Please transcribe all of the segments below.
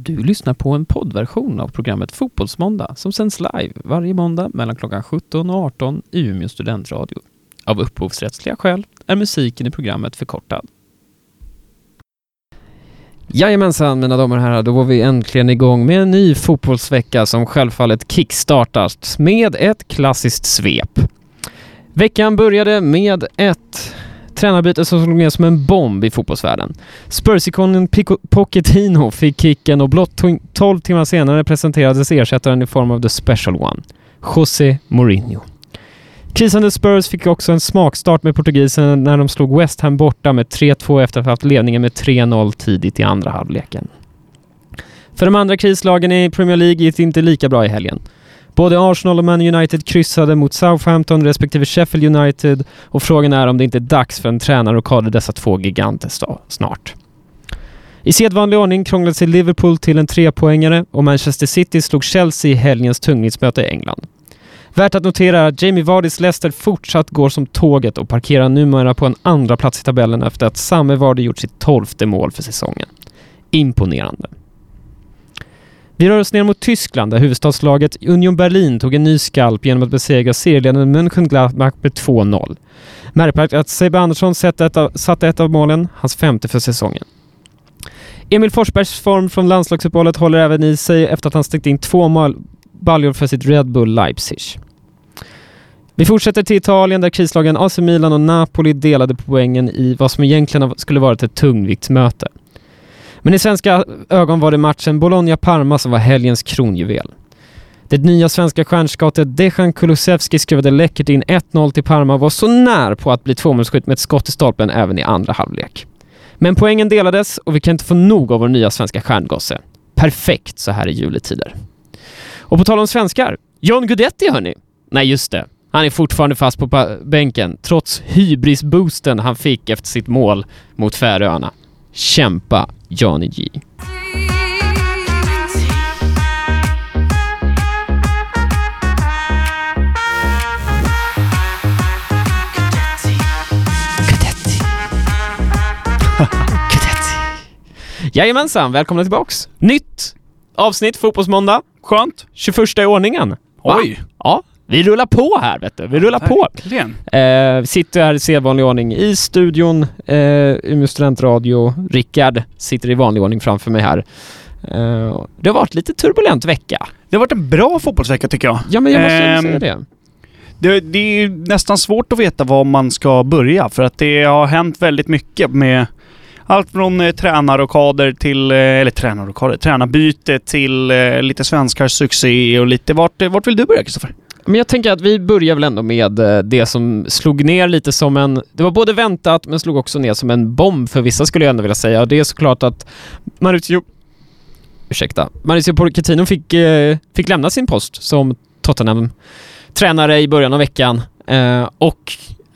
Du lyssnar på en poddversion av programmet Fotbollsmåndag som sänds live varje måndag mellan klockan 17 och 18 i Umeå studentradio. Av upphovsrättsliga skäl är musiken i programmet förkortad. Jajamensan mina damer och herrar, då var vi äntligen igång med en ny fotbollsvecka som självfallet kickstartas med ett klassiskt svep. Veckan började med ett tränarbyte som slog ner som en bomb i fotbollsvärlden. Spursikonen Pochettino fick kicken och blott 12 timmar senare presenterades ersättaren i form av the special one, José Mourinho. Krisande Spurs fick också en smakstart med portugisen när de slog West Ham borta med 3-2 efter att ha haft ledningen med 3-0 tidigt i andra halvleken. För de andra krislagen i Premier League gick det inte lika bra i helgen. Både Arsenal och Man United kryssade mot Southampton respektive Sheffield United och frågan är om det inte är dags för en tränarrockad i dessa två giganter snart. I sedvanlig ordning krånglade sig Liverpool till en trepoängare och Manchester City slog Chelsea i helgens tungviktsmöte i England. Värt att notera är att Jamie Vardys Leicester fortsatt går som tåget och parkerar numera på en andra plats i tabellen efter att samme Vardy gjort sitt tolfte mål för säsongen. Imponerande. Vi rör oss ner mot Tyskland där huvudstadslaget Union Berlin tog en ny skalp genom att besegra serieledaren Mönchengladbach med 2-0. Märkligt att Sebbe Andersson satte ett av målen, hans femte för säsongen. Emil Forsbergs form från landslagsuppehållet håller även i sig efter att han stängt in två mål baljor för sitt Red Bull Leipzig. Vi fortsätter till Italien där krislagen AC Milan och Napoli delade poängen i vad som egentligen skulle varit ett tungviktsmöte. Men i svenska ögon var det matchen Bologna-Parma som var helgens kronjuvel. Det nya svenska stjärnskottet Dejan Kulusevski skruvade läckert in 1-0 till Parma och var så när på att bli tvåmålsskytt med ett skott i stolpen även i andra halvlek. Men poängen delades och vi kan inte få nog av vår nya svenska stjärngosse. Perfekt så här i juletider. Och på tal om svenskar, John Guidetti hörni! Nej just det, han är fortfarande fast på bänken trots hybrisboosten han fick efter sitt mål mot Färöarna. Kämpa Johnny G. Jajamensan, välkomna tillbaks! Nytt avsnitt Fotbollsmåndag. Skönt. 21 i ordningen. Oj! Ja, vi rullar på här vet du. Vi rullar Verkligen. på. Eh, sitter här i sedvanlig ordning i studion, eh, Umeå studentradio. Rickard sitter i vanlig ordning framför mig här. Eh, det har varit lite turbulent vecka. Det har varit en bra fotbollsvecka tycker jag. Ja, men jag måste Ehm, säga det. Det, det är nästan svårt att veta var man ska börja för att det har hänt väldigt mycket med allt från eh, tränarrockader till, eh, eller tränarrockader, tränarbyte till eh, lite svenskars succé och lite vart, vart vill du börja Kristoffer? Men jag tänker att vi börjar väl ändå med eh, det som slog ner lite som en... Det var både väntat men slog också ner som en bomb för vissa skulle jag ändå vilja säga. Det är såklart att Mauricio... Ursäkta. Mauricio Pochettino fick, eh, fick lämna sin post som Tottenham-tränare i början av veckan. Eh, och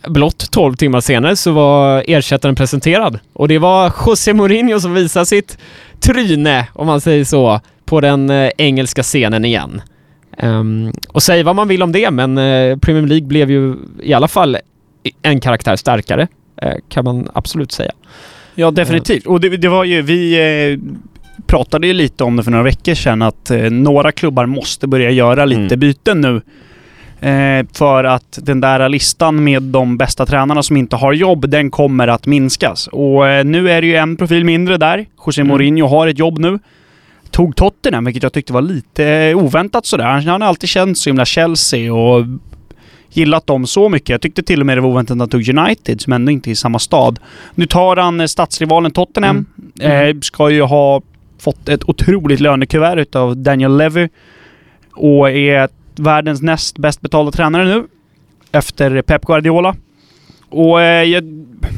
blott 12 timmar senare så var ersättaren presenterad. Och det var José Mourinho som visade sitt tryne, om man säger så, på den engelska scenen igen. Um, och säg vad man vill om det, men uh, Premier League blev ju i alla fall en karaktär starkare, uh, kan man absolut säga. Ja, definitivt. Och det, det var ju, vi eh, pratade ju lite om det för några veckor sedan att några klubbar måste börja göra lite Mm. byten nu. För att den där listan med de bästa tränarna som inte har jobb, den kommer att minskas. Och nu är det ju en profil mindre där. José Mm. Mourinho har ett jobb nu. Tog Tottenham, vilket jag tyckte var lite eh, oväntat sådär. Han han har alltid känt så himla Chelsea och gillat dem så mycket. Jag tyckte till och med det var oväntat att han tog United, som ändå inte är i samma stad. Nu tar han eh, stadsrivalen Tottenham. Mm. Eh, ska ju ha fått ett otroligt lönekuvert utav Daniel Levy. Och är världens näst bäst betalda tränare nu. Efter Pep Guardiola. Och eh, jag,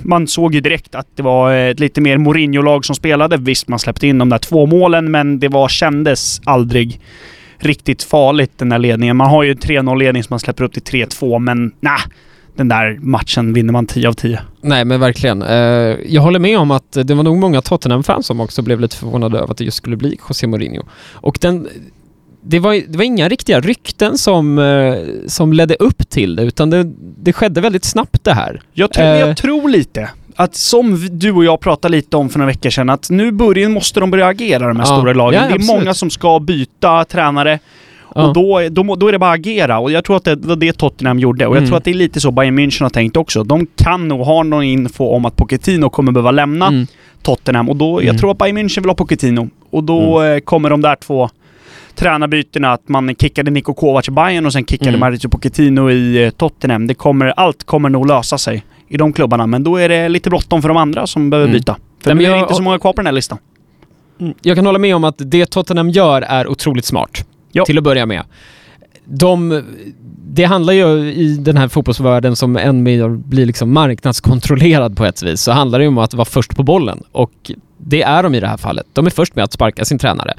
man såg ju direkt att det var eh, ett lite mer Mourinho-lag som spelade. Visst, man släppte in de där två målen, men det var, kändes aldrig riktigt farligt den där ledningen. Man har ju en 3-0-ledning som man släpper upp till 3-2, men nah, den där matchen vinner man 10 av 10. Nej, men verkligen. Eh, jag håller med om att det var nog många Tottenham-fans som också blev lite förvånade över att det just skulle bli José Mourinho. Och den... Det var, det var inga riktiga rykten som, eh, som ledde upp till det, utan det, det skedde väldigt snabbt det här. Jag tror, Eh. jag tror lite att som du och jag pratade lite om för några veckor sedan, att nu börjar, måste de börja agera de här Ja. stora lagen. Ja, det är absolut. många som ska byta tränare. Ja. Och då, då, då är det bara att agera. Och jag tror att det var det Tottenham gjorde. Och jag Mm. tror att det är lite så Bayern München har tänkt också. De kan nog ha någon info om att Pochettino kommer behöva lämna Mm. Tottenham. Och då, jag Mm. tror att Bayern München vill ha Pochettino. Och då eh, kommer de där två tränarbytena, att man kickade Niko Kovac i Bayern och sen kickade Mm. Mauricio Pochettino i eh, Tottenham. Det kommer, allt kommer nog lösa sig i de klubbarna. Men då är det lite bråttom för de andra som behöver Mm. byta. För Nej, det jag- inte så många kvar på den här listan. Jag kan hålla med om att det Tottenham gör är otroligt smart. Ja. Till att börja med. De, det handlar ju i den här fotbollsvärlden som än mer blir liksom marknadskontrollerad på ett vis, så handlar det ju om att vara först på bollen. Och det är de i det här fallet. De är först med att sparka sin tränare.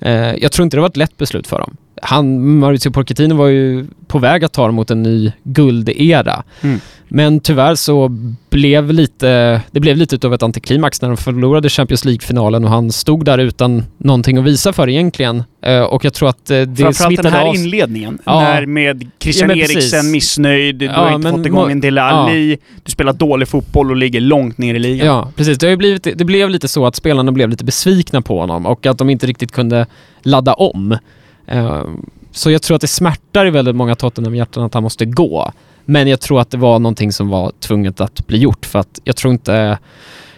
Eh, jag tror inte det var ett lätt beslut för dem. Han, Mauricio Pochettino var ju på väg att ta dem mot en ny guldera. Mm. Men tyvärr så blev lite, det blev lite utav ett antiklimax när de förlorade Champions League-finalen och han stod där utan någonting att visa för egentligen. Eh, och jag tror att eh, det Framförallt den smittade här av inledningen. Ja. När med Christian Ja. Eriksen missnöjd, du Ja, har inte fått igång en Dele Alli, du spelar dålig fotboll och ligger långt ner i ligan. Ja, precis. Det, har blivit, det blev lite så att spelarna blev lite besvikna på honom och att de inte riktigt kunde ladda om. Eh, så jag tror att det smärtar i väldigt många Tottenham-hjärtan att han måste gå. Men jag tror att det var någonting som var tvunget att bli gjort för att jag tror inte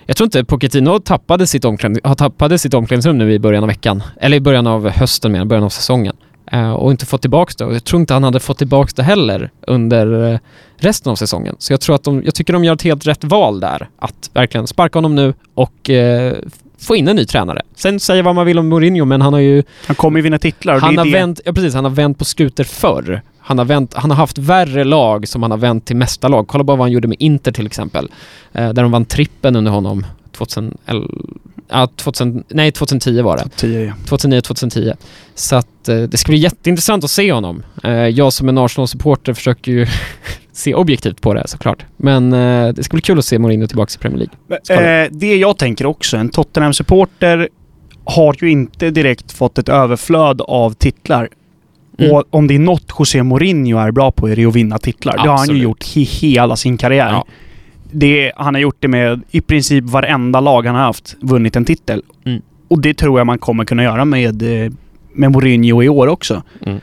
jag tror inte Pochettino tappade sitt, omkläd, har tappade sitt omklädningsrum nu i början av veckan. Eller i början av hösten menar början av säsongen. Eh, och inte fått tillbaka det. Och jag tror inte han hade fått tillbaka det heller under eh, resten av säsongen. Så jag tror att de, jag tycker de gör ett helt rätt val där. Att verkligen sparka honom nu och eh, få in en ny tränare. Sen säger vad man vill om Mourinho, men han har ju... Han kommer ju vinna titlar Han har, det. vänt, ja, precis, han har vänt på skuter förr. Han har, vänt, han har haft värre lag som han har vänt till mästarlag. Kolla bara vad han gjorde med Inter till exempel. Eh, där de vann trippen under honom 2011... Ja, 2000, nej, 2010 var det. Tio, ja. 2009-2010. Så att eh, det ska bli jätteintressant att se honom. Eh, jag som en Arsenal-supporter försöker ju se objektivt på det såklart. Men eh, det ska bli kul att se Mourinho tillbaka i Premier League. Eh, det jag tänker också, en Tottenham-supporter har ju inte direkt fått ett överflöd av titlar. Mm. Och om det är något José Mourinho är bra på är det att vinna titlar. Det har han ju Absolut. gjort i hela sin karriär. Ja. Det, han har gjort det med i princip varenda lag han har haft, vunnit en titel. Mm. Och det tror jag man kommer kunna göra med, eh, med Mourinho i år också. Mm.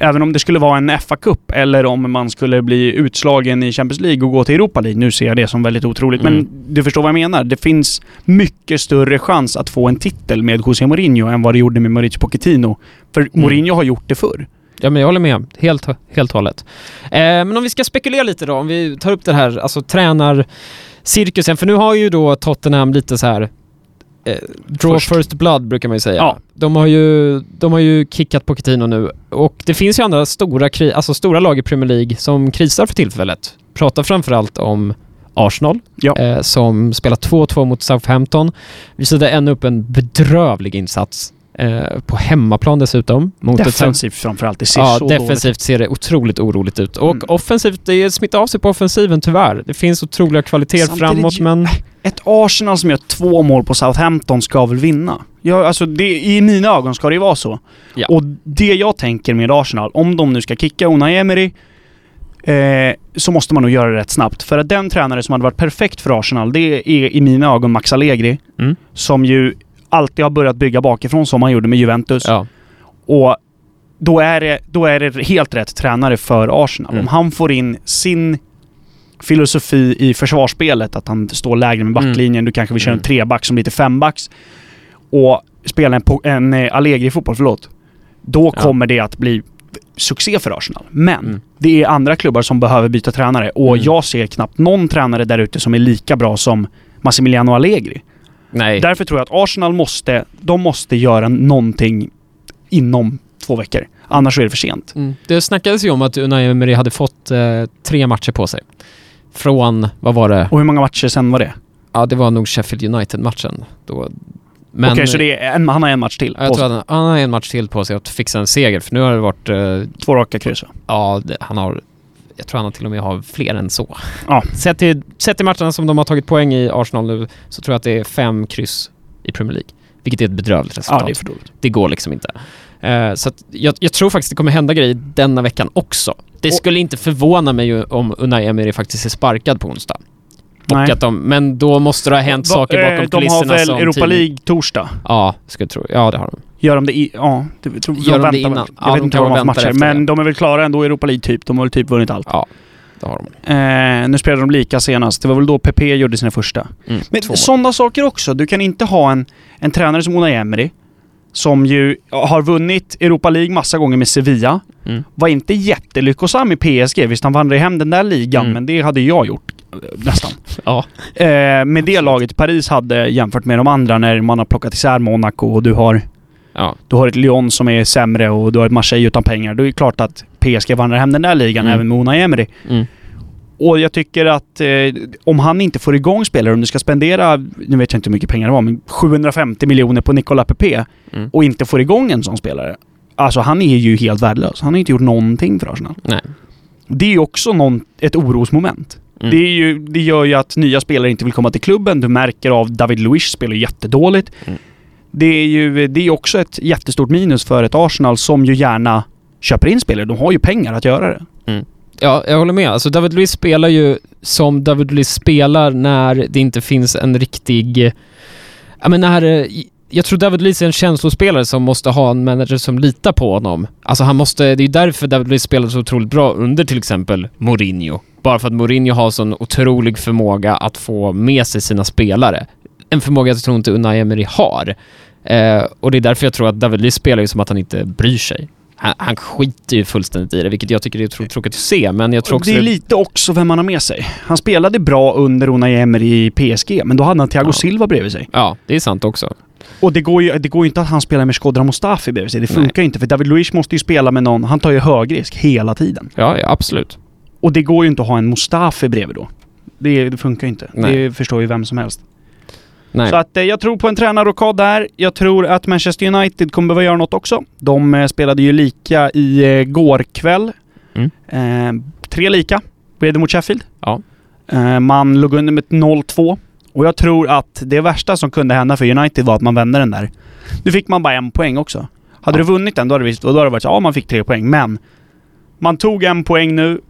Även om det skulle vara en FA-cup eller om man skulle bli utslagen i Champions League och gå till Europa League. Nu ser jag det som väldigt otroligt, Mm. men du förstår vad jag menar. Det finns mycket större chans att få en titel med José Mourinho än vad det gjorde med Mauricio Pochettino. För Mm. Mourinho har gjort det förr. Ja, men jag håller med. Helt, helt och hållet. Eh, men om vi ska spekulera lite då, om vi tar upp det här, alltså tränarcirkusen. För nu har ju då Tottenham lite så här eh, draw Först. first blood brukar man ju säga. Ja. De, har ju, de har ju kickat Pochettino nu och det finns ju andra stora, kri- alltså stora lag i Premier League som krisar för tillfället. Pratar framförallt om Arsenal Ja. eh, som spelar 2-2 mot Southampton. Visade ännu upp en bedrövlig insats eh, på hemmaplan dessutom. Mot ett Defensivt framförallt. Det ser Ja, så dåligt defensivt ser det otroligt oroligt ut. Och Mm. offensivt, det smittar av sig på offensiven tyvärr. Det finns otroliga kvaliteter Samtidigt framåt ju- men... Ett Arsenal som gör två mål på Southampton ska väl vinna? Ja, alltså det, i mina ögon ska det ju vara så. Ja. Och det jag tänker med Arsenal, om de nu ska kicka Unai Emery, eh, så måste man nog göra det rätt snabbt. För att den tränare som hade varit perfekt för Arsenal, det är i mina ögon Max Allegri. Mm. Som ju alltid har börjat bygga bakifrån som han gjorde med Juventus. Ja. Och då är, det, då är det helt rätt tränare för Arsenal. Mm. Om han får in sin filosofi i försvarsspelet, att han står lägre med backlinjen, du kanske vill köra en Mm. treback som till fembacks och spela en, en eh, Allegri-fotboll, förlåt. Då Ja. kommer det att bli succé för Arsenal. Men Mm. det är andra klubbar som behöver byta tränare och Mm. jag ser knappt någon tränare där ute som är lika bra som Massimiliano Allegri. Nej. Därför tror jag att Arsenal måste, de måste göra någonting inom två veckor. Annars är det för sent. Mm. Det snackades ju om att Unai Emery hade fått eh, tre matcher på sig. Från, vad var det? Och hur många matcher sen var det? Ja, det var nog Sheffield United-matchen. Då. Okej, så det är en, han har en match till. Ja, Jag tror han, han har en match till på sig att fixa en seger, för nu har det varit... Eh, Två raka kryss va? ja, det, han har... Jag tror han till och med har fler än så. Ja. Sett till, sett till matcherna som de har tagit poäng i Arsenal nu, så tror jag att det är fem kryss i Premier League. Vilket är ett bedrövligt resultat. Ja, det är för dåligt. Det går liksom inte. Eh, så jag, jag tror faktiskt det kommer hända grejer denna veckan också. Det Och- skulle inte förvåna mig om Unai Emery faktiskt är sparkad på onsdag. Nej. att de, men då måste det ha hänt Va- saker eh, bakom De har kulisserna väl som Europa tidning- League torsdag? Ja, jag tro. Ja, det har de. Gör de det i... Ja, det, tror, Gör de de det innan? väl. Ja, Jag vet de inte vad de har för matcher. Men det. de är väl klara ändå i Europa League typ. De har väl typ vunnit allt. Ja, det har de. Eh, nu spelade de lika senast. Det var väl då PP gjorde sina första. Mm, Men sådana saker också. Du kan inte ha en, en tränare som Unai Emery, som ju har vunnit Europa League massa gånger med Sevilla. Mm. Var inte jättelyckosam i PSG. Visst, han vandrade hem den där ligan, Mm. men det hade jag gjort. Nästan. Ja. Eh, med det laget Paris hade jämfört med de andra när man har plockat isär Monaco och du har, Ja. du har ett Lyon som är sämre och du har ett Marseille utan pengar. Då är det klart att PSG vandrar hem den där ligan Mm. även med Unai Emery. Mm. Och jag tycker att eh, om han inte får igång spelare, om du ska spendera, nu vet jag inte hur mycket pengar det var, men 750 miljoner på Nicolas Pepe Mm. och inte får igång en sån spelare. Alltså han är ju helt värdelös. Han har inte gjort någonting för Arsenal. Nej. Det är ju också någon, ett orosmoment. Mm. Det, är ju, det gör ju att nya spelare inte vill komma till klubben. Du märker av David Luiz spelar jättedåligt. Mm. Det är ju det är också ett jättestort minus för ett Arsenal som ju gärna köper in spelare. De har ju pengar att göra det. Ja, jag håller med. Alltså David Luiz spelar ju som David Luiz spelar när det inte finns en riktig... Ja men när... Jag tror David Luiz är en känslospelare som måste ha en manager som litar på honom. Alltså han måste... Det är ju därför David Luiz spelar så otroligt bra under till exempel Mourinho. Bara för att Mourinho har sån otrolig förmåga att få med sig sina spelare. En förmåga jag tror inte Unai Emery har. Eh, och det är därför jag tror att David Luiz spelar ju som att han inte bryr sig. Han, han skiter ju fullständigt i det, vilket jag tycker är otroligt tråkigt att se, men jag tror också... det är lite också vem man har med sig. Han spelade bra under Unai Emery i PSG, men då hade han Thiago Ja. Silva bredvid sig. Ja, det är sant också. Och det går ju, det går ju inte att han spelar med Shkodran Mustafi bredvid sig. Det Nej. funkar inte, för David Luiz måste ju spela med någon, han tar ju högrisk hela tiden. Ja, ja absolut. Och det går ju inte att ha en Mustafi bredvid då. Det, det funkar ju inte. Nej. Det förstår ju vem som helst. Nej. Så att eh, jag tror på en tränarrockad där. Jag tror att Manchester United kommer behöva göra något också. De eh, spelade ju lika i eh, går kväll. Mm. Tre lika blev det mot Sheffield. Ja. Man låg under med ett 0-2. Och jag tror att det värsta som kunde hända för United var att man vände den där. Nu fick man bara en poäng också. Hade Ja. du vunnit den, då hade, det, visst- då hade det varit så ja man fick tre poäng. Men man tog en poäng nu.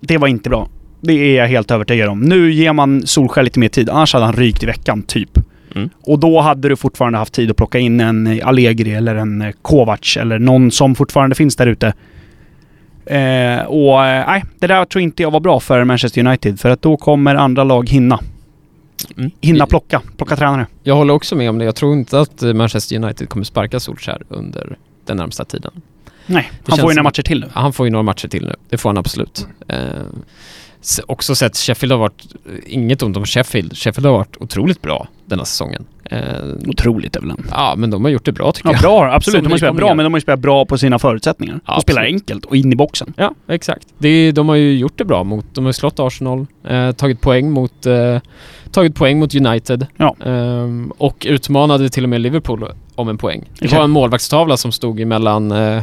Det var inte bra. Det är jag helt övertygad om. Nu ger man Solskjaer lite mer tid, annars hade han rykt i veckan, typ. Mm. Och då hade du fortfarande haft tid att plocka in en eh, Allegri eller en eh, Kovac eller någon som fortfarande finns där ute. Eh, och eh, nej, det där tror inte jag var bra för Manchester United. För att då kommer andra lag hinna. Mm. Hinna plocka. Plocka tränare. Jag håller också med om det. Jag tror inte att eh, Manchester United kommer sparka Solskjaer under den närmsta tiden. Nej, Det han får ju några matcher till nu. Han får ju några matcher till nu. Det får han absolut. Eh, också sett Sheffield har varit, inget ont om Sheffield. Sheffield har varit otroligt bra den här säsongen. Eh, Otroligt är väl ja, men de har gjort det bra tycker Ja, jag. bra. Absolut. Som De har spelat bra, men de har ju spelat bra på sina förutsättningar. Ja, de spelar enkelt och in i boxen. Ja, exakt. Det, de har ju gjort det bra mot, de har slått Arsenal, eh, tagit poäng mot, eh, tagit poäng mot United. Ja. Ehm, och utmanade till och med Liverpool om en poäng. Det var en målvaktstavla som stod emellan, eh,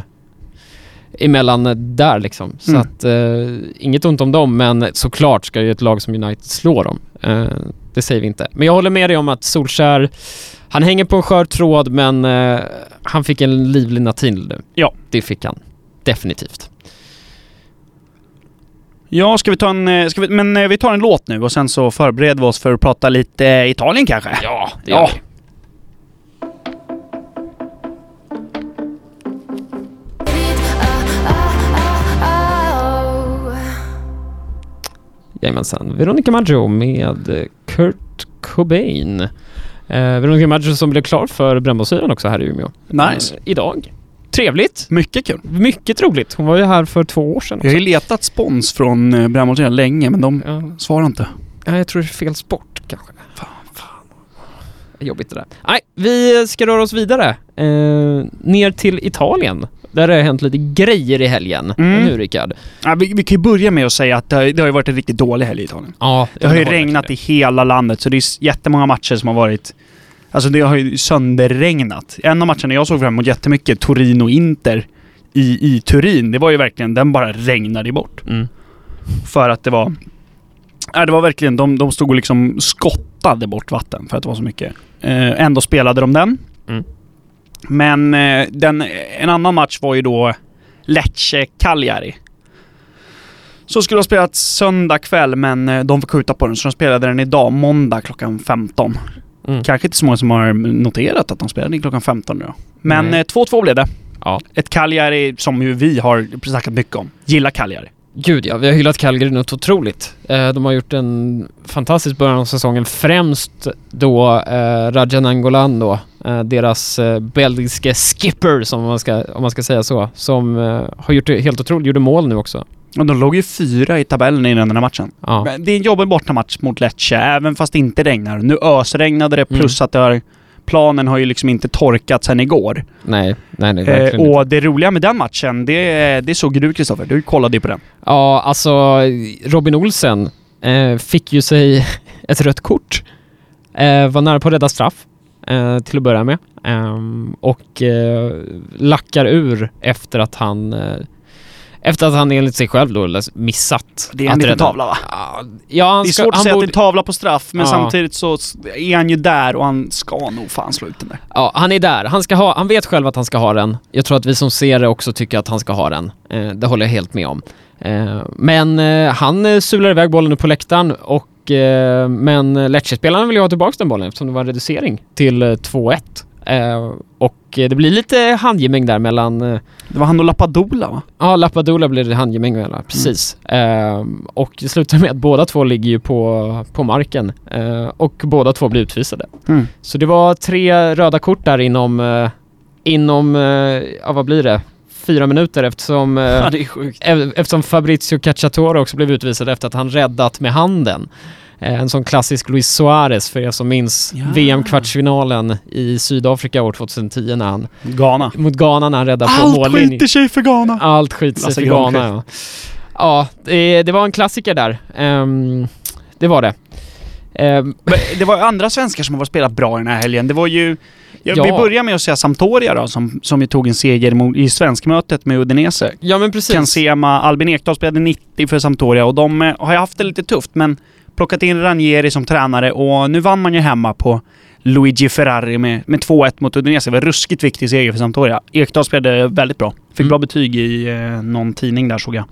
emellan där liksom. Så Mm. att, eh, inget ont om dem, men såklart ska ju ett lag som United slå dem. Eh, det säger vi inte. Men jag håller med dig om att Solskär, han hänger på en skör tråd, men eh, han fick en livlina till nu. Ja. Det fick han. Definitivt. Ja, ska vi ta en... eh, Ska vi, men eh, vi tar en låt nu och sen så förbereder vi oss för att prata lite eh, Italien kanske. Ja, det Ja. gör vi. Jajamensan. Veronica Maggio med eh, Kurt Cobain. Eh, Veronica Maggio som blev klar för Brännbollsyran också här i Umeå. Nice. Eh, idag. Trevligt. Mycket kul. Mycket roligt. Hon var ju här för två år sedan Jag har också. ju letat spons från eh, Brännbollsyran länge, men de Ja. svarar inte. Ja, jag tror det är fel sport kanske. Fan, fan. Jobbigt det där. Nej, vi ska röra oss vidare. Eh, ner till Italien. Där det har hänt lite grejer i helgen. Mm. Hur Rickard? Ja, vi, vi kan ju börja med att säga att det har, det har ju varit en riktigt dålig helg i Italien. Ja, Det har ju regnat i hela landet, så det är jättemånga matcher som har varit... Alltså det har ju sönderregnat. En av matcherna jag såg fram emot jättemycket, Torino-Inter i, i Turin, det var ju verkligen, den bara regnade bort. Mm. För att det var... Nej, det var verkligen, de, de stod och liksom skottade bort vatten för att det var så mycket. Eh, ändå spelade de den. Mm. Men eh, den, en annan match var ju då Lecce-Cagliari. Så skulle ha spelats söndag kväll, men eh, de fick skjuta på den, så de spelade den idag, måndag klockan 15. Mm. Kanske inte så många som har noterat att de spelade klockan 15 nu. Men Nej. eh, 2-2 blev det. Ja. Ett Cagliari som ju vi har snackat mycket om. Gillar Cagliari. Gud ja, vi har hyllat Calgary något otroligt. Eh, de har gjort en fantastisk början av säsongen. Främst då eh, Rajan Angolan då, eh, deras belgiske skipper som man ska, om man ska säga så, som har gjort det helt otroligt, gjorde mål nu också. Och de låg ju fyra i tabellen innan den här matchen. Ja. Det är en jobbig bortamatch mot Lecce, även fast det inte regnar. Nu ösregnade det, plus att det har, planen har ju liksom inte torkat sen igår. Nej, nej, nej Eh, verkligen inte. och det roliga med den matchen, det, det såg du Kristoffer. Du kollade ju på den. Ja, alltså Robin Olsen eh, fick ju sig ett rött kort. Eh, var nära på att rädda straff eh, till att börja med. Ehm, och eh, lackar ur efter att han eh, efter att han enligt sig själv då missat Det är en liten tavla va? Ja, han Det är ska, svårt att han säga borde, att det är en tavla på straff, men Ja. samtidigt så är han ju där och han ska nog fan slå ut den där. Ja, han är där. Han, ska ha, han vet själv att han ska ha den. Jag tror att vi som ser det också tycker att han ska ha den. Eh, det håller jag helt med om. Eh, men eh, han eh, sular iväg bollen upp på läktaren och eh, men Lecce-spelaren vill ju ha tillbaka den bollen eftersom det var en reducering till eh, 2-1. Eh, och eh, det blir lite handgemäng där mellan eh, Det var han och Lappadula va? Ja, Lappadula blir det handgemäng mellan, precis. Ehm, och det slutar med att båda två ligger ju på, på marken eh, och båda två blir utvisade. Mm. Så det var tre röda kort där inom, eh, inom, eh, ja vad blir det, fyra minuter eftersom, eh, Ja, eftersom Fabrizio Cacciatore också blev utvisad efter att han räddat med handen. Eh, En sån klassisk Luis Suarez för er som minns Ja. VM-kvartsfinalen i Sydafrika år 2010 när han, Ghana. mot Ghana när han räddade på Allt mållinjen. skiter sig för Ghana! Allt skit sig för. Ghana ja. Ja, det, det var en klassiker där. Ehm, det var det. Ehm, Men det var andra svenskar som har spelat bra den här helgen. Det var ju... Jag Ja. Vi börjar med att säga Sampdoria då, som, som ju tog en seger i svenskmötet med Udinese. ja men precis. Ken Sema, Albin Ekdal spelade 90 för Sampdoria och de eh, har ju haft det lite tufft men plockat in Ranieri som tränare och nu vann man ju hemma på Luigi Ferrari med, med 2-1 mot Udinese. Det var en ruskigt viktig seger för Sampdoria. Ekdal spelade väldigt bra. Fick Mm. bra betyg i eh, någon tidning där såg jag.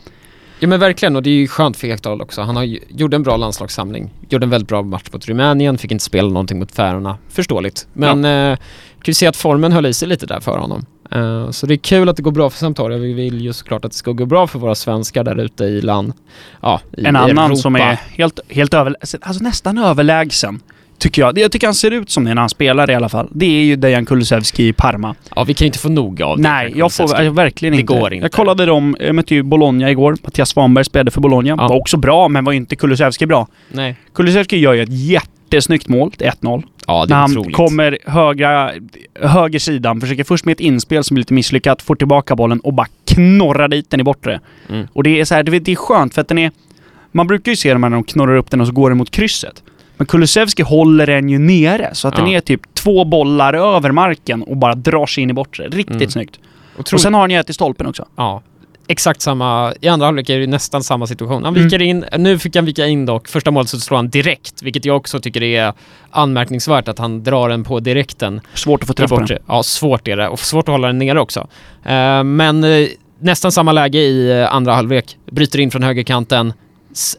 Ja men verkligen och det är ju skönt för Ekdal också. Han har ju, gjorde en bra landslagssamling. Gjorde en väldigt bra match mot Rumänien, fick inte spela någonting mot Färöarna. Förståeligt. Men eh, kan ju se att formen höll i sig lite där för honom. Eh, så det är kul att det går bra för Sampdoria. Vi vill ju såklart att det ska gå bra för våra svenskar där ute i land. Ja, i En annan Europa. som är helt, helt över, alltså nästan överlägsen. Tycker jag. Jag tycker han ser ut som det när han spelar i alla fall. Det är ju Dejan Kulusevski i Parma. Ja, vi kan ju inte få nog av det. Nej, jag får jag, verkligen Det inte. går inte. Jag kollade dem, jag mötte ju Bologna igår. Mattias Svanberg spelade för Bologna. Ja. Var också bra, men var inte Kulusevski bra. Nej. Kulusevski gör ju ett jättesnyggt mål, ett 1-0. Ja, det När är han otroligt. kommer högra, höger sidan, försöker först med ett inspel som blir lite misslyckat, får tillbaka bollen och bara knorrar dit den i bortre. Mm. Och det är så här, det är skönt för att den är... Man brukar ju se dem när de knorrar upp den och så går den mot krysset. Men Kulusevski håller den ju nere, så att den Ja. är typ två bollar över marken och bara drar sig in i bortre. Riktigt Mm. snyggt. Otroligt. Och sen har han ju ett i stolpen också. Ja. Exakt samma, i andra halvlek är det nästan samma situation. Han Mm. viker in, nu fick han vika in dock, första målet så slår han direkt, vilket jag också tycker är anmärkningsvärt att han drar den på direkten. Svårt att få träff på den. Ja, svårt är det och svårt att hålla den nere också. Eh, men eh, nästan samma läge i eh, andra halvlek. Bryter in från högerkanten,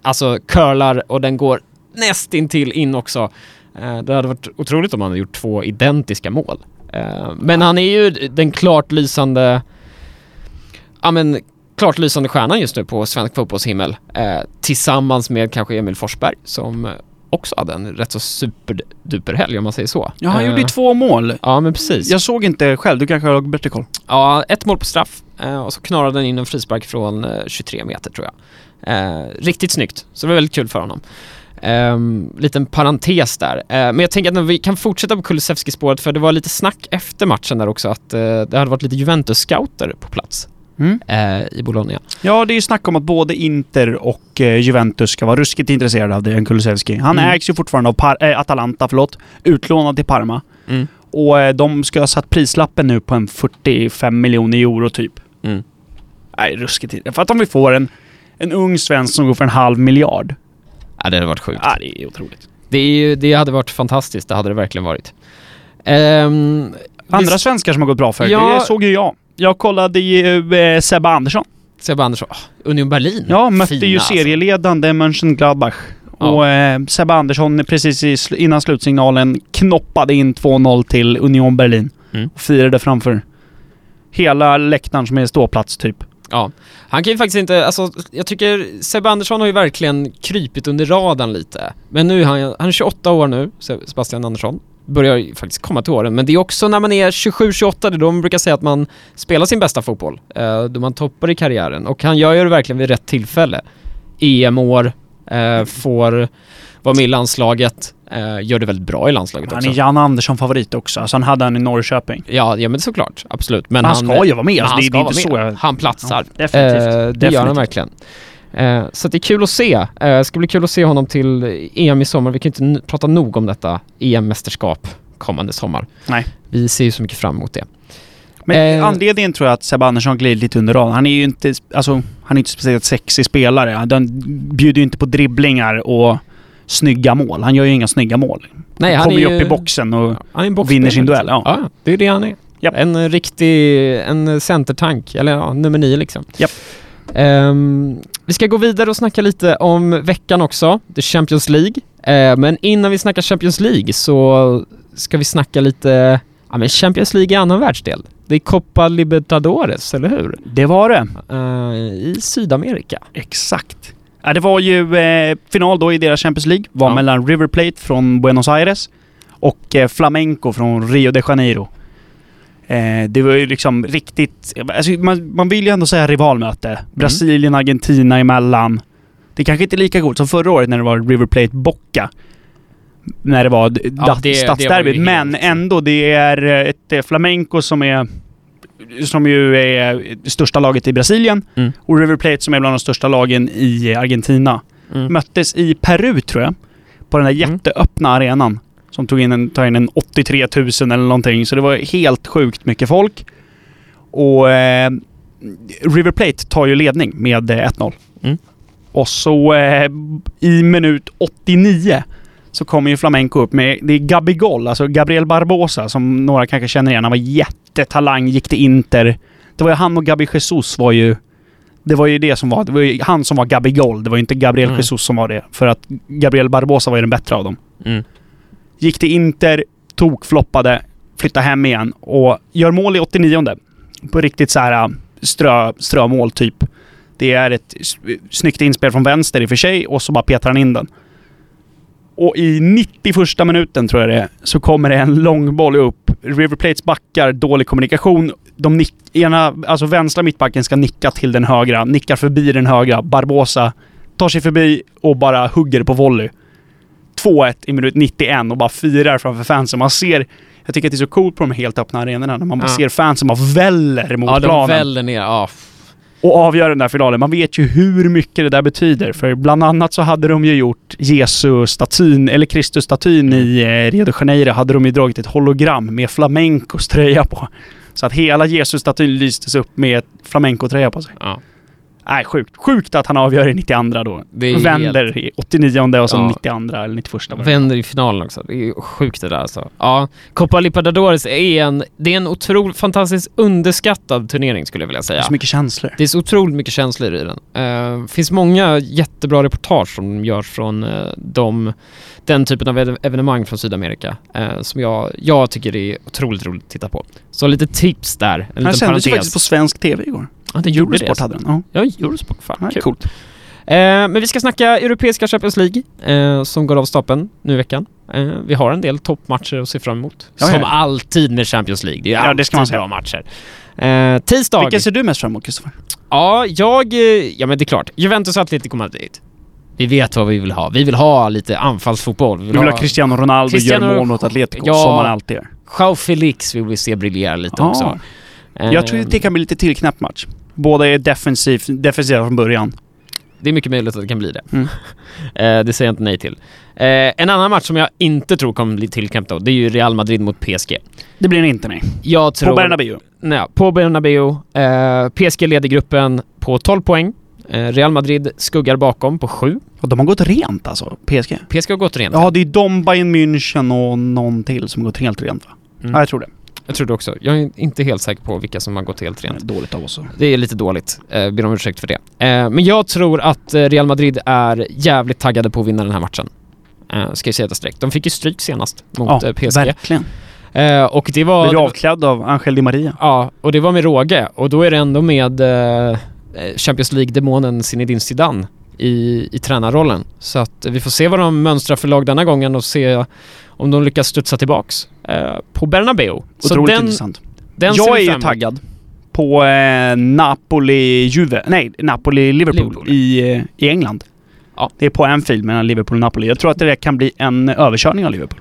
alltså curlar och den går nästintill in också. Eh, det hade varit otroligt om han hade gjort två identiska mål. Eh, men han är ju den klart lysande ja men klart lysande stjärnan just nu på svensk fotbollshimmel. Eh, tillsammans med kanske Emil Forsberg som också hade en rätt så superduper helg om man säger så. Ja, han gjorde ju två mål. Ja men precis. Jag såg inte själv, du kanske har bättre koll? Ja, ett mål på straff och så knorrade den in en frispark från eh, 23 meter tror jag. Riktigt snyggt, så det var väldigt kul för honom. Um, liten parentes där. Eh, men jag tänker att vi kan fortsätta på Kulusevski-spåret för det var lite snack efter matchen där också att eh, det hade varit lite Juventus-scouter på plats Mm. eh, i Bologna. Ja, det är ju snack om att både Inter och eh, Juventus ska vara ruskigt intresserade av Dejan Kulusevski. Han Mm. ägs ju fortfarande av Par- äh, Atalanta, förlåt. Utlånad till Parma. Mm. Och de ska ha satt prislappen nu på en 45 miljoner euro typ. Mm. Nej, ruskigt. För att om vi får en, en ung svensk som går för en halv miljard. Ja, det hade varit sjukt. Ja, det är otroligt. Det, är ju, det hade varit fantastiskt, det hade det verkligen varit. Ehm, Andra visst- svenskar som har gått bra för Ja. det såg ju jag. Jag kollade ju eh, Sebbe Andersson. Sebbe Andersson, oh, Union Berlin. Ja, mötte Fina, ju alltså. serieledande Mönchengladbach. Ja. Och eh, Sebbe Andersson precis i, innan slutsignalen knoppade in 2-0 till Union Berlin. Mm. Och firade framför hela läktaren som är ståplats typ. Ja, han kan ju faktiskt inte, alltså jag tycker Sebbe Andersson har ju verkligen krypit under radarn lite. Men nu är han, han är 28 år nu, Sebastian Andersson. Börjar ju faktiskt komma till åren, men det är också när man är 27-28, det är då man brukar säga att man spelar sin bästa fotboll. Eh, då man toppar i karriären. Och han gör ju det verkligen vid rätt tillfälle. EM-år, eh, får vara med i landslaget, eh, gör det väldigt bra i landslaget Han också. är Jan Andersson favorit också. Alltså han hade han i Norrköping. Ja, ja men såklart, absolut. Men han, ska ju vara med. men Alltså, han det, det är inte så jag... Han platsar. Ja, definitivt. Eh, det gör Definitivt. han verkligen. Eh, så det är kul att se. Eh, det ska bli kul att se honom till EM i sommar. Vi kan inte prata nog om detta EM-mästerskap kommande sommar. Nej. Vi ser ju så mycket fram emot det. Men Eh. anledningen tror jag att Sebbe Andersson glider lite under radarn. Han är ju inte, alltså, han är inte speciellt sexig spelare. Han bjuder ju inte på dribblingar och snygga mål. Han gör ju inga snygga mål. Nej, han han kommer ju upp i boxen och... En vinner sin duell, ja. ja, det är det han är. Japp. En riktig, en centertank, eller ja, nummer nio liksom. Japp. Ehm, vi ska gå vidare och snacka lite om veckan också, The Champions League. Eh, men innan vi snackar Champions League så ska vi snacka lite, ja men Champions League i annan världsdel. Det är Copa Libertadores, eller hur? Det var det. Eh, I Sydamerika. Exakt. Ja, det var ju eh, final då i deras Champions League. Var Ja. mellan River Plate från Buenos Aires och eh, Flamenco från Rio de Janeiro. Eh, det var ju liksom riktigt... Alltså, man, man vill ju ändå säga rivalmöte. Brasilien, Argentina emellan. Det är kanske inte är lika coolt som förra året när det var River Plate Bocca. När det var Ja, det- stadsderbyt. Men ändå, det är eh, ett eh, Flamenco som är... Som ju är det största laget i Brasilien. Mm. Och River Plate som är bland de största lagen i Argentina. Mm. Möttes i Peru tror jag. På den där Mm. jätteöppna arenan. Som tog in en, tog in en 83 000 eller någonting. Så det var helt sjukt mycket folk. Och eh, River Plate tar ju ledning med eh, 1-0. Mm. Och så eh, i minut 89 så kommer ju Flamenco upp med, det är Gabigol, alltså Gabriel Barbosa som några kanske känner igen. Han var jättetalang, gick till Inter. Det var ju han och Gabi Jesus var ju... Det var ju det som var, det var ju han som var Gabigol. Det var ju inte Gabriel Mm. Jesus som var det. För att Gabriel Barbosa var ju den bättre av dem. Mm. Gick till Inter, tokfloppade, flyttade hem igen och gör mål i 89 På riktigt så här äh, strö, strömål typ. Det är ett snyggt inspel från vänster i och för sig och så bara petar han in den. Och i 91 minuten tror jag det är, så kommer det en långboll upp. River Plates backar, dålig kommunikation. De nick, ena, alltså vänstra mittbacken ska nicka till den högra, nickar förbi den högra. Barbosa tar sig förbi och bara hugger på volley. 2-1 i minut 91 och bara firar framför fansen. Man ser, jag tycker att det är så coolt på de helt öppna arenorna när man bara Ja. ser fansen bara väller mot Ja, de planen väller ner. Ja, och avgöra den där finalen. Man vet ju hur mycket det där betyder. För bland annat så hade de ju gjort Jesus-statyn, eller Kristus-statyn i eh, Rio de Janeiro, hade de ju dragit ett hologram med flamencos tröja på. Så att hela Jesus-statyn lystes upp med flamenco-tröja på sig. ja. Nej, sjukt. Sjukt att han avgör i 92 då. Det Vänder i 89 och så Ja. 92 eller 91 var det. Vänder i finalen också. Det är ju sjukt det där alltså. Ja, Copa Libertadores är en, det är en otroligt fantastiskt underskattad turnering skulle jag vilja Det säga. är så mycket känslor. Det är så otroligt mycket känslor i den. Det finns många jättebra reportage som görs från eh, de, den typen av ev- evenemang från Sydamerika eh, som jag, jag tycker är otroligt roligt att titta på. Så lite tips där, en liten sändes ju faktiskt på svensk TV igår. Ja, det gjorde det. Eurosport hade den. Ja, Ja, Eurosport. Fan, ja kul. coolt. Eh, men vi ska snacka Europeiska Champions League eh, som går av stapeln nu i veckan. Eh, vi har en del toppmatcher att se fram emot. Ja, som ja. alltid med Champions League. Det är Ja, alltid det ska man säga. bra matcher. Eh, tisdag. Vilken ser du mest fram emot, Christopher? Ja, jag... Ja men det är klart. Juventus Atletico Madrid. Vi vet vad vi vill ha. Vi vill ha lite anfallsfotboll. Vi Du vill ha Cristiano Ronaldo Cristiano- gör mål mot Atletico, Ja. som man alltid gör. Joao Felix vill vi se briljera lite Ja. också. Jag tror att det kan bli lite tillknäppt match. Båda är defensiv, defensiva från början. Det är mycket möjligt att det kan bli det. Mm. Eh, det säger jag inte nej till. Eh, en annan match som jag inte tror kommer bli tillknäppt då, det är ju Real Madrid mot PSG. Det blir det inte nej. Jag tror... På Bernabéu. Nej, på Bernabéu. Eh, PSG leder gruppen på 12 poäng. Real Madrid skuggar bakom på 7. Och de har gått rent alltså, PSG. PSG har gått rent. Ja, det är de, Bayern München och någon till som har gått helt rent va? Mm. Ja, jag tror det. Jag tror det också. Jag är inte helt säker på vilka som har gått helt rent. Dåligt av oss. Det är lite dåligt. Eh, ber om ursäkt för det. Eh, men jag tror att eh, Real Madrid är jävligt taggade på att vinna den här matchen. Eh, ska jag säga det direkt. De fick ju stryk senast mot Ja, eh, PSG. verkligen. Eh, och det var... Blir avklädd av Angel Di Maria. Ja, och det var med råge. Och då är det ändå med eh, Champions League-demonen Zinedine Zidane i, i tränarrollen. Så att vi får se vad de mönstrar för lag denna gången och se om de lyckas studsa tillbaks eh, på Bernabeu. Otroligt den, intressant. den jag är ju taggad på eh, Napoli-Juve. Nej, Napoli-Liverpool Liverpool. i, eh, i England. Ja. Det är på Anfield mellan Liverpool och Napoli. Jag tror att det kan bli en överkörning av Liverpool.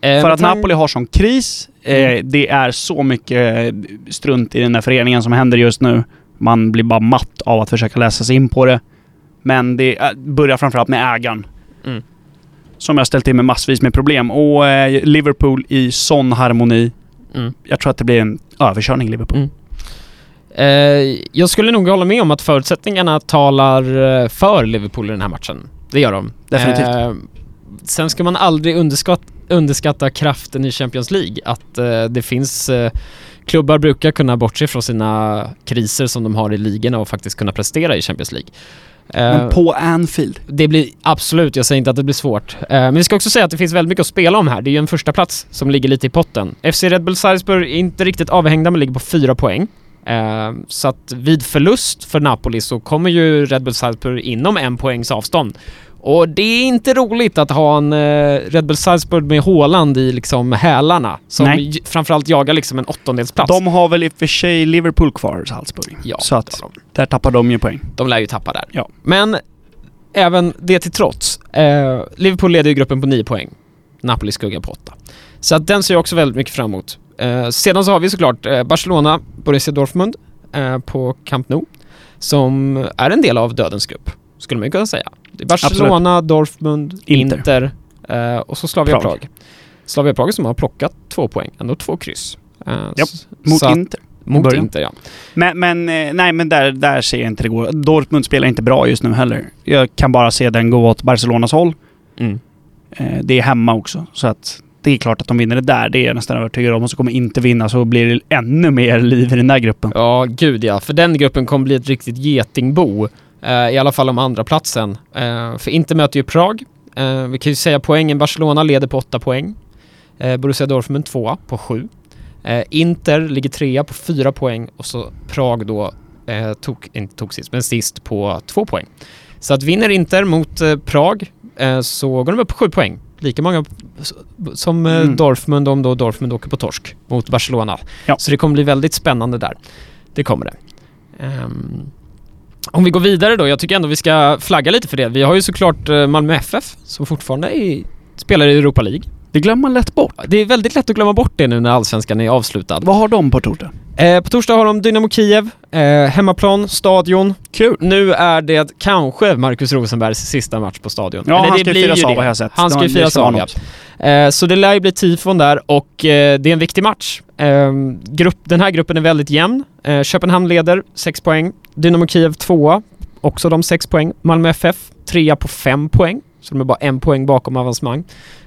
Eh, För att Napoli har sån kris. Eh, det är så mycket strunt i den där föreningen som händer just nu. Man blir bara matt av att försöka läsa sig in på det. Men det eh, börjar framförallt med ägaren. Mm. Som jag ställt till med massvis med problem. Och eh, Liverpool i sån harmoni. Mm. Jag tror att det blir en överkörning Liverpool. Mm. Eh, jag skulle nog hålla med om att förutsättningarna talar eh, för Liverpool i den här matchen. Det gör de. Definitivt. Eh, sen ska man aldrig underskatta, underskatta kraften i Champions League. Att eh, det finns klubbar brukar kunna bortse från sina kriser som de har i ligorna och faktiskt kunna prestera i Champions League. Eh, Men på Anfield. det blir absolut, jag säger inte att det blir svårt. Eh, men vi ska också säga att det finns väldigt mycket att spela om här. Det är ju en första plats som ligger lite i potten. FC Red Bull Salzburg är inte riktigt avhängda men ligger på fyra poäng. Eh, så att vid förlust för Napoli så kommer ju Red Bull Salzburg inom en poängs avstånd. Och det är inte roligt att ha en eh, Red Bull Salzburg med Haaland i liksom hälarna. Som Nej. framförallt jagar liksom en åttondelsplats. De har väl i och för sig Liverpool kvar, Salzburg. ja, Så att där tappar de ju poäng. De lär ju tappa där. Ja. Men även det till trots. Eh, Liverpool leder ju gruppen på 9 poäng. Napoli skuggar på 8. Så att den ser jag också väldigt mycket fram emot. Eh, sedan så har vi såklart eh, Barcelona, Borussia Dortmund eh, på Camp Nou. Som är en del av dödens grupp, skulle man ju kunna säga. Barcelona, Dortmund, Inter. Inter, eh, och så Slavia Prag. Slavia Prag som har plockat två poäng, ändå två kryss. Eh, s- Mot att- Inter. Mot början. Inter, ja. Men, men, eh, nej, men där, där ser jag inte det gå. Dortmund spelar inte bra just nu heller. Jag kan bara se den gå åt Barcelonas håll. Mm. Eh, det är hemma också, så att det är klart att de vinner det där. Det är jag nästan övertygad om. Och så kommer inte vinna så blir det ännu mer liv i den där gruppen. Ja, gud ja. För den gruppen kommer bli ett riktigt getingbo. Eh, I alla fall om andra platsen. Eh, för Inter möter ju Prag. Eh, vi kan ju säga poängen. Barcelona leder på 8 poäng. Borussia Dortmund tvåa på 7. Eh, Inter ligger trea på 4 poäng och så Prag då tog, inte tog sist, men sist på 2 poäng. Så att vinner Inter mot Prag så går de upp på 7 poäng. Lika många som Mm. Dortmund om då Dortmund åker på torsk mot Barcelona. Ja. Så det kommer bli väldigt spännande där. Det kommer det. Ehm, om vi går vidare då, jag tycker ändå vi ska flagga lite för det. Vi har ju såklart eh, Malmö FF som fortfarande är, spelar i Europa League. Det glömmer man lätt bort. Det är väldigt lätt att glömma bort det nu när allsvenskan är avslutad. Vad har de på torsdag? Eh, på torsdag har de Dynamo Kiev, eh, hemmaplan, stadion. Kul! Nu är det kanske Marcus Rosenbergs sista match på stadion. Ja, Eller han det ska blir firas av har jag sett. Han ska ju firas av, ja. Eh, så det lär ju bli tifon där och eh, det är en viktig match. Eh, grupp, den här gruppen är väldigt jämn. Eh, Köpenhamn leder 6 poäng. Dynamo Kiev tvåa, också de 6 poäng. Malmö FF trea på 5 poäng. Så de är bara en poäng bakom avancemang.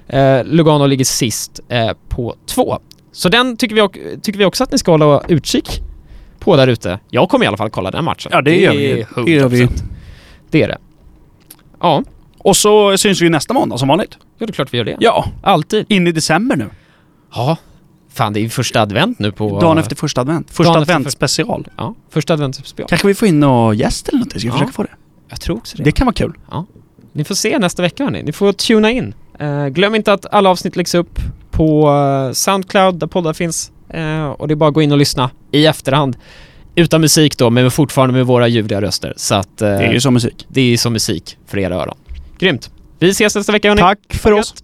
Eh, Lugano ligger sist eh, på 2. Så den tycker vi, tycker vi också att ni ska hålla utkik på där ute. Jag kommer i alla fall kolla den matchen. Ja, det gör vi. Det gör vi. 100%. Det är det. Ja, Och så syns vi nästa måndag som vanligt. ja det är klart vi gör det. Ja, Alltid. in i december nu. Ja. Fan, det är ju första advent nu på... Dagen efter första advent. Första Dagen advent för- special. Ja, första adventsspel. Kanske vi får in och gäst eller något. Ska vi Ja. försöka få det? Jag tror också det. Det kan vara kul. Ni får se nästa vecka hörni. Ni får tuna in. Eh, glöm inte att alla avsnitt läggs upp på eh, Soundcloud där poddar finns. Eh, och det är bara att gå in och lyssna i efterhand. Utan musik då, men fortfarande med våra ljuvliga röster. Så att Det är ju som musik. det är som musik för era öron. Grymt. Vi ses nästa vecka hörni. Tack för oss.